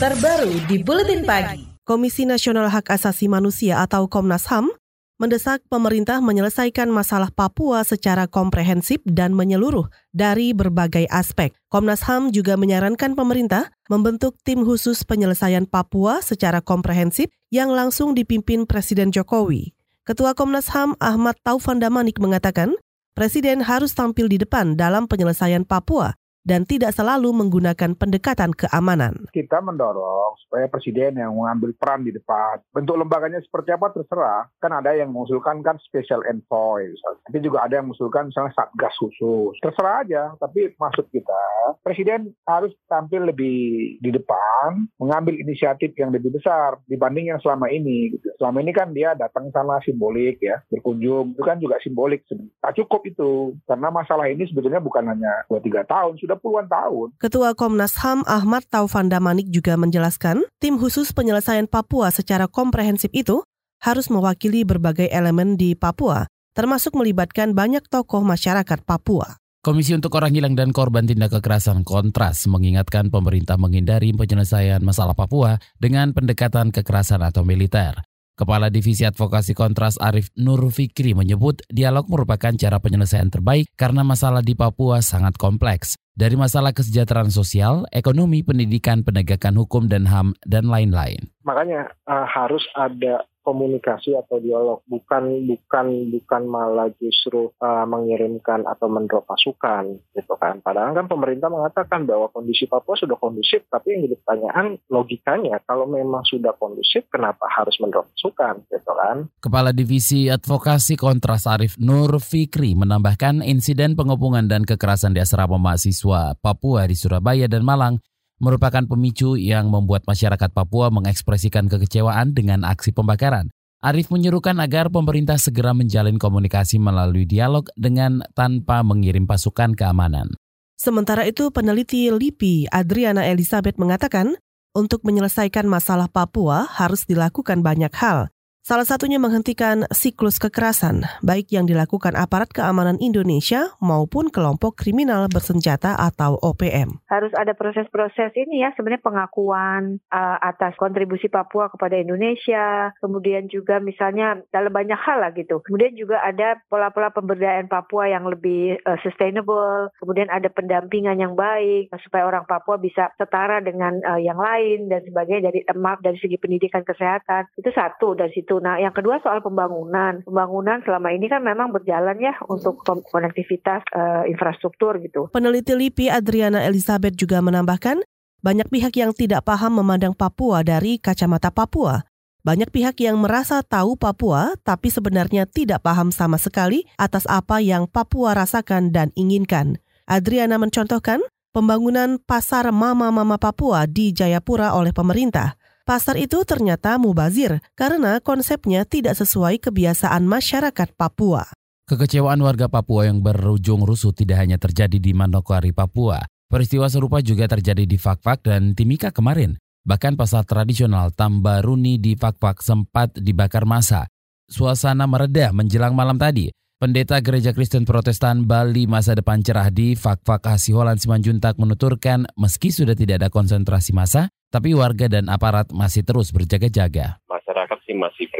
terbaru di Buletin Pagi. Komisi Nasional Hak Asasi Manusia atau Komnas HAM mendesak pemerintah menyelesaikan masalah Papua secara komprehensif dan menyeluruh dari berbagai aspek. Komnas HAM juga menyarankan pemerintah membentuk tim khusus penyelesaian Papua secara komprehensif yang langsung dipimpin Presiden Jokowi. Ketua Komnas HAM Ahmad Taufan Damanik mengatakan, Presiden harus tampil di depan dalam penyelesaian Papua dan tidak selalu menggunakan pendekatan keamanan. Kita mendorong supaya presiden yang mengambil peran di depan. Bentuk lembaganya seperti apa terserah. Kan ada yang mengusulkan kan special envoy misalnya. Tapi juga ada yang mengusulkan misalnya satgas khusus. Terserah aja. Tapi maksud kita, presiden harus tampil lebih di depan, mengambil inisiatif yang lebih besar dibanding yang selama ini. Gitu. Selama ini kan dia datang sana simbolik ya, berkunjung. Itu kan juga simbolik. Tak cukup itu. Karena masalah ini sebetulnya bukan hanya 2-3 tahun, sudah puluhan tahun. Ketua Komnas HAM Ahmad Taufan Damanik juga menjelaskan, tim khusus penyelesaian Papua secara komprehensif itu harus mewakili berbagai elemen di Papua, termasuk melibatkan banyak tokoh masyarakat Papua. Komisi untuk Orang Hilang dan Korban Tindak Kekerasan Kontras mengingatkan pemerintah menghindari penyelesaian masalah Papua dengan pendekatan kekerasan atau militer. Kepala Divisi Advokasi Kontras Arif Nur Fikri menyebut dialog merupakan cara penyelesaian terbaik karena masalah di Papua sangat kompleks. Dari masalah kesejahteraan sosial, ekonomi, pendidikan, penegakan hukum dan HAM, dan lain-lain. Makanya uh, harus ada komunikasi atau dialog bukan bukan bukan malah justru uh, mengirimkan atau mendrop pasukan gitu kan. Padahal kan pemerintah mengatakan bahwa kondisi Papua sudah kondusif tapi yang jadi pertanyaan logikanya kalau memang sudah kondusif kenapa harus mendrop pasukan gitu kan? Kepala Divisi Advokasi Kontras Arif Nur Fikri menambahkan insiden pengepungan dan kekerasan di asrama mahasiswa Papua di Surabaya dan Malang merupakan pemicu yang membuat masyarakat Papua mengekspresikan kekecewaan dengan aksi pembakaran. Arif menyerukan agar pemerintah segera menjalin komunikasi melalui dialog dengan tanpa mengirim pasukan keamanan. Sementara itu, peneliti LIPI Adriana Elizabeth mengatakan, untuk menyelesaikan masalah Papua harus dilakukan banyak hal, Salah satunya menghentikan siklus kekerasan, baik yang dilakukan aparat keamanan Indonesia maupun kelompok kriminal bersenjata atau OPM. Harus ada proses-proses ini ya, sebenarnya pengakuan uh, atas kontribusi Papua kepada Indonesia, kemudian juga misalnya dalam banyak hal lah gitu. Kemudian juga ada pola-pola pemberdayaan Papua yang lebih uh, sustainable, kemudian ada pendampingan yang baik supaya orang Papua bisa setara dengan uh, yang lain dan sebagainya dari maaf dari segi pendidikan kesehatan. Itu satu dari situ itu. Nah, yang kedua soal pembangunan. Pembangunan selama ini kan memang berjalan ya untuk konektivitas uh, infrastruktur gitu. Peneliti LIPI Adriana Elizabeth juga menambahkan, banyak pihak yang tidak paham memandang Papua dari kacamata Papua. Banyak pihak yang merasa tahu Papua, tapi sebenarnya tidak paham sama sekali atas apa yang Papua rasakan dan inginkan. Adriana mencontohkan pembangunan pasar mama-mama Papua di Jayapura oleh pemerintah. Pasar itu ternyata mubazir karena konsepnya tidak sesuai kebiasaan masyarakat Papua. Kekecewaan warga Papua yang berujung rusuh tidak hanya terjadi di Manokwari, Papua. Peristiwa serupa juga terjadi di Fakfak dan Timika kemarin. Bahkan pasar tradisional Tambaruni di Fakfak sempat dibakar masa. Suasana mereda menjelang malam tadi. Pendeta Gereja Kristen Protestan Bali Masa Depan Cerah di Fakfak Hasiholan Simanjuntak menuturkan meski sudah tidak ada konsentrasi massa, tapi warga dan aparat masih terus berjaga-jaga. Masyarakat sih masih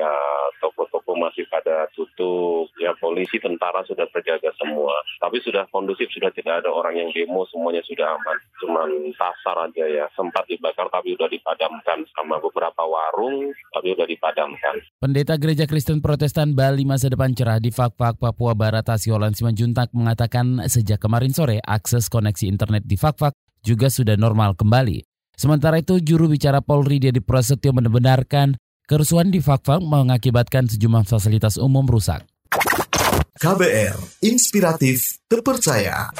berjaga-jaga, toko-toko masih pada tutup, ya polisi, tentara sudah berjaga semua. Tapi sudah kondusif, sudah tidak ada orang yang demo, semuanya sudah aman. Cuman pasar aja ya, sempat dibakar tapi sudah dipadamkan sama beberapa warung, tapi sudah dipadamkan. Pendeta Gereja Kristen Protestan Bali Masa Depan Cerah di Fakfak, Papua Barat, Asiolan Simanjuntak mengatakan sejak kemarin sore akses koneksi internet di Fakfak juga sudah normal kembali. Sementara itu, juru bicara Polri Dedi Prasetyo membenarkan kerusuhan di Fakfak mengakibatkan sejumlah fasilitas umum rusak. KBR, inspiratif, terpercaya.